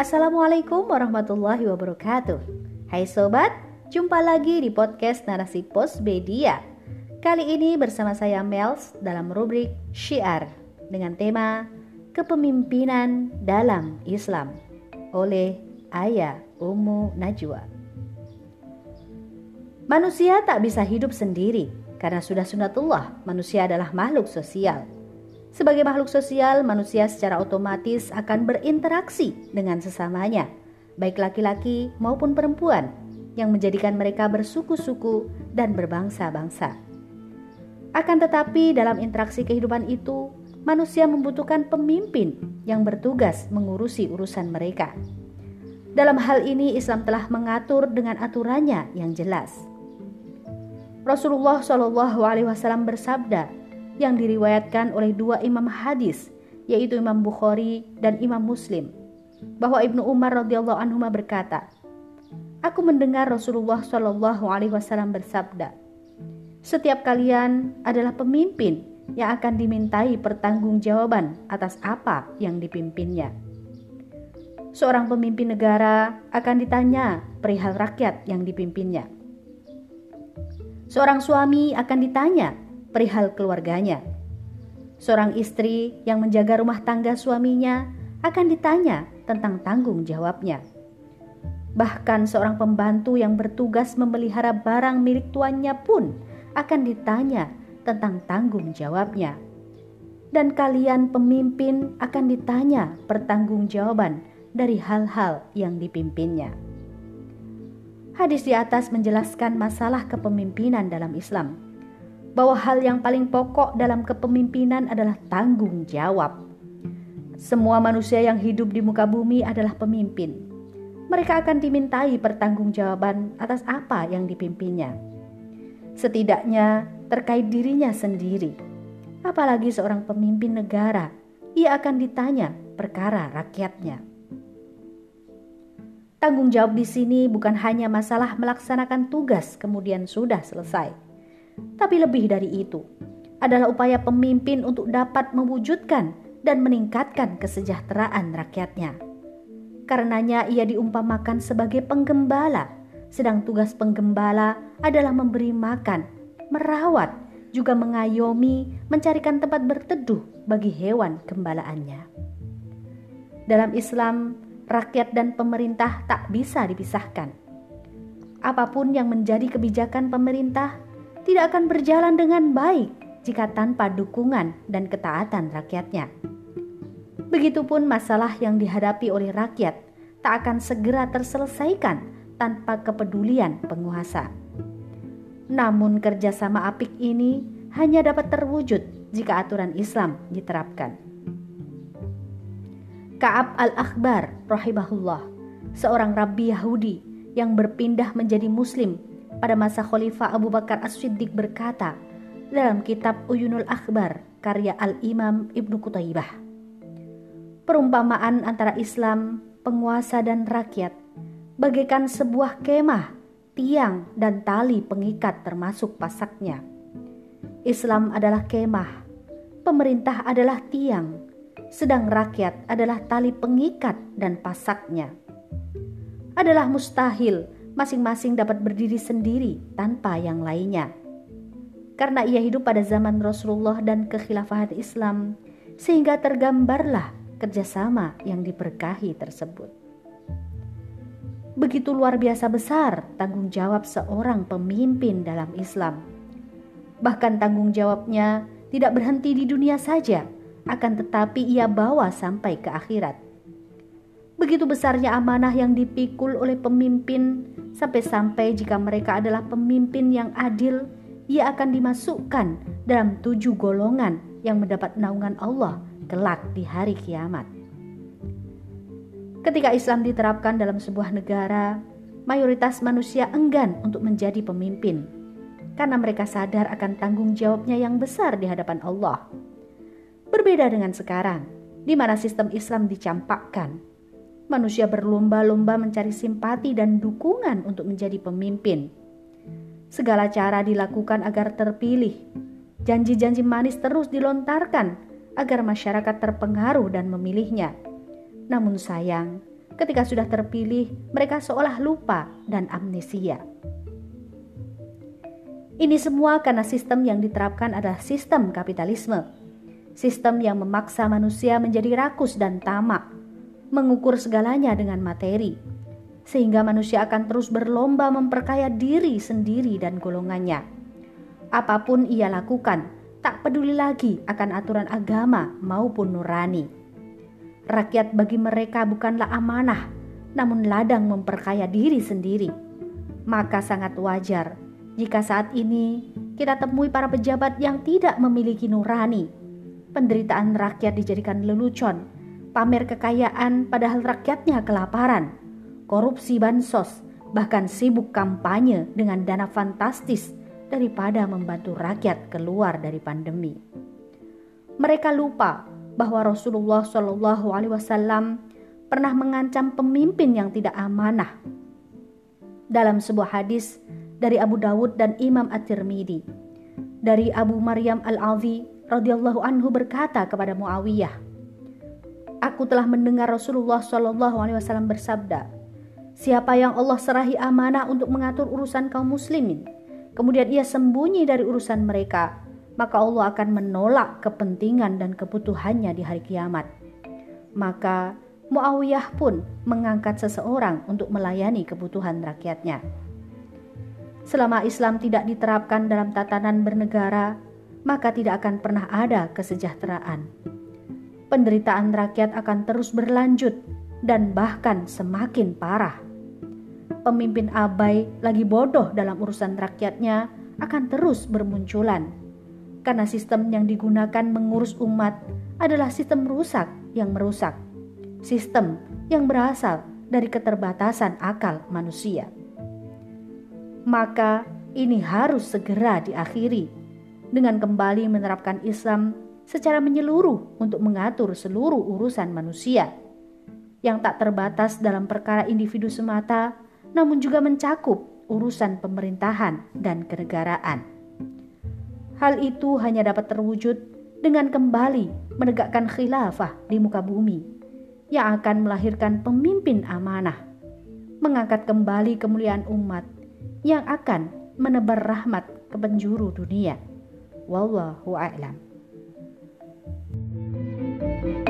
Assalamualaikum warahmatullahi wabarakatuh. Hai sobat, jumpa lagi di podcast Narasi Pos Media. Kali ini bersama saya Mels dalam rubrik Syiar dengan tema Kepemimpinan dalam Islam oleh Ayah Ummu Najwa. Manusia tak bisa hidup sendiri karena sudah sunatullah manusia adalah makhluk sosial. Sebagai makhluk sosial, manusia secara otomatis akan berinteraksi dengan sesamanya, baik laki-laki maupun perempuan, yang menjadikan mereka bersuku-suku dan berbangsa-bangsa. Akan tetapi, dalam interaksi kehidupan itu, manusia membutuhkan pemimpin yang bertugas mengurusi urusan mereka. Dalam hal ini, Islam telah mengatur dengan aturannya yang jelas. Rasulullah Shallallahu Alaihi Wasallam bersabda, yang diriwayatkan oleh dua imam hadis, yaitu Imam Bukhari dan Imam Muslim, bahwa Ibnu Umar radhiyallahu anhu berkata, Aku mendengar Rasulullah Shallallahu alaihi wasallam bersabda, Setiap kalian adalah pemimpin yang akan dimintai pertanggungjawaban atas apa yang dipimpinnya. Seorang pemimpin negara akan ditanya perihal rakyat yang dipimpinnya. Seorang suami akan ditanya perihal keluarganya. Seorang istri yang menjaga rumah tangga suaminya akan ditanya tentang tanggung jawabnya. Bahkan seorang pembantu yang bertugas memelihara barang milik tuannya pun akan ditanya tentang tanggung jawabnya. Dan kalian pemimpin akan ditanya pertanggungjawaban dari hal-hal yang dipimpinnya. Hadis di atas menjelaskan masalah kepemimpinan dalam Islam bahwa hal yang paling pokok dalam kepemimpinan adalah tanggung jawab. Semua manusia yang hidup di muka bumi adalah pemimpin. Mereka akan dimintai pertanggungjawaban atas apa yang dipimpinnya. Setidaknya terkait dirinya sendiri. Apalagi seorang pemimpin negara, ia akan ditanya perkara rakyatnya. Tanggung jawab di sini bukan hanya masalah melaksanakan tugas kemudian sudah selesai tapi lebih dari itu adalah upaya pemimpin untuk dapat mewujudkan dan meningkatkan kesejahteraan rakyatnya. Karenanya ia diumpamakan sebagai penggembala, sedang tugas penggembala adalah memberi makan, merawat, juga mengayomi, mencarikan tempat berteduh bagi hewan gembalaannya. Dalam Islam, rakyat dan pemerintah tak bisa dipisahkan. Apa pun yang menjadi kebijakan pemerintah tidak akan berjalan dengan baik jika tanpa dukungan dan ketaatan rakyatnya. Begitupun masalah yang dihadapi oleh rakyat tak akan segera terselesaikan tanpa kepedulian penguasa. Namun kerjasama apik ini hanya dapat terwujud jika aturan Islam diterapkan. Ka'ab al-Akhbar rahimahullah, seorang rabbi Yahudi yang berpindah menjadi muslim pada masa Khalifah Abu Bakar As-Siddiq berkata dalam kitab Uyunul Akhbar karya Al-Imam Ibnu Qutaibah. Perumpamaan antara Islam, penguasa dan rakyat bagaikan sebuah kemah, tiang dan tali pengikat termasuk pasaknya. Islam adalah kemah, pemerintah adalah tiang, sedang rakyat adalah tali pengikat dan pasaknya. Adalah mustahil masing-masing dapat berdiri sendiri tanpa yang lainnya. Karena ia hidup pada zaman Rasulullah dan kekhilafahan Islam, sehingga tergambarlah kerjasama yang diberkahi tersebut. Begitu luar biasa besar tanggung jawab seorang pemimpin dalam Islam. Bahkan tanggung jawabnya tidak berhenti di dunia saja, akan tetapi ia bawa sampai ke akhirat Begitu besarnya amanah yang dipikul oleh pemimpin, sampai-sampai jika mereka adalah pemimpin yang adil, ia akan dimasukkan dalam tujuh golongan yang mendapat naungan Allah kelak di hari kiamat. Ketika Islam diterapkan dalam sebuah negara, mayoritas manusia enggan untuk menjadi pemimpin karena mereka sadar akan tanggung jawabnya yang besar di hadapan Allah. Berbeda dengan sekarang, di mana sistem Islam dicampakkan manusia berlomba-lomba mencari simpati dan dukungan untuk menjadi pemimpin. Segala cara dilakukan agar terpilih. Janji-janji manis terus dilontarkan agar masyarakat terpengaruh dan memilihnya. Namun sayang, ketika sudah terpilih, mereka seolah lupa dan amnesia. Ini semua karena sistem yang diterapkan adalah sistem kapitalisme. Sistem yang memaksa manusia menjadi rakus dan tamak, mengukur segalanya dengan materi, sehingga manusia akan terus berlomba memperkaya diri sendiri dan golongannya. Apa pun ia lakukan, tak peduli lagi akan aturan agama maupun nurani. Rakyat bagi mereka bukanlah amanah, namun ladang memperkaya diri sendiri. Maka sangat wajar jika saat ini kita temui para pejabat yang tidak memiliki nurani. Penderitaan rakyat dijadikan lelucon, pamer kekayaan padahal rakyatnya kelaparan, korupsi bansos, bahkan sibuk kampanye dengan dana fantastis daripada membantu rakyat keluar dari pandemi. Mereka lupa bahwa Rasulullah Shallallahu Alaihi Wasallam pernah mengancam pemimpin yang tidak amanah. Dalam sebuah hadis dari Abu Dawud dan Imam At-Tirmidzi, dari Abu Maryam Al-Awi radhiyallahu anhu berkata kepada Muawiyah, Aku telah mendengar Rasulullah Shallallahu Alaihi Wasallam bersabda, Siapa yang Allah serahi amanah untuk mengatur urusan kaum muslimin, kemudian ia sembunyi dari urusan mereka, maka Allah akan menolak kepentingan dan kebutuhannya di hari kiamat. Maka Muawiyah pun mengangkat seseorang untuk melayani kebutuhan rakyatnya. Selama Islam tidak diterapkan dalam tatanan bernegara, maka tidak akan pernah ada kesejahteraan. Penderitaan rakyat akan terus berlanjut dan bahkan semakin parah. Pemimpin abai lagi bodoh dalam urusan rakyatnya akan terus bermunculan karena sistem yang digunakan mengurus umat adalah sistem rusak yang merusak, sistem yang berasal dari keterbatasan akal manusia. Maka ini harus segera diakhiri dengan kembali menerapkan Islam secara menyeluruh untuk mengatur seluruh urusan manusia yang tak terbatas dalam perkara individu semata, namun juga mencakup urusan pemerintahan dan kenegaraan. Hal itu hanya dapat terwujud dengan kembali menegakkan khilafah di muka bumi yang akan melahirkan pemimpin amanah, mengangkat kembali kemuliaan umat yang akan menebar rahmat ke penjuru dunia. Wallahu a'lam. Thank you.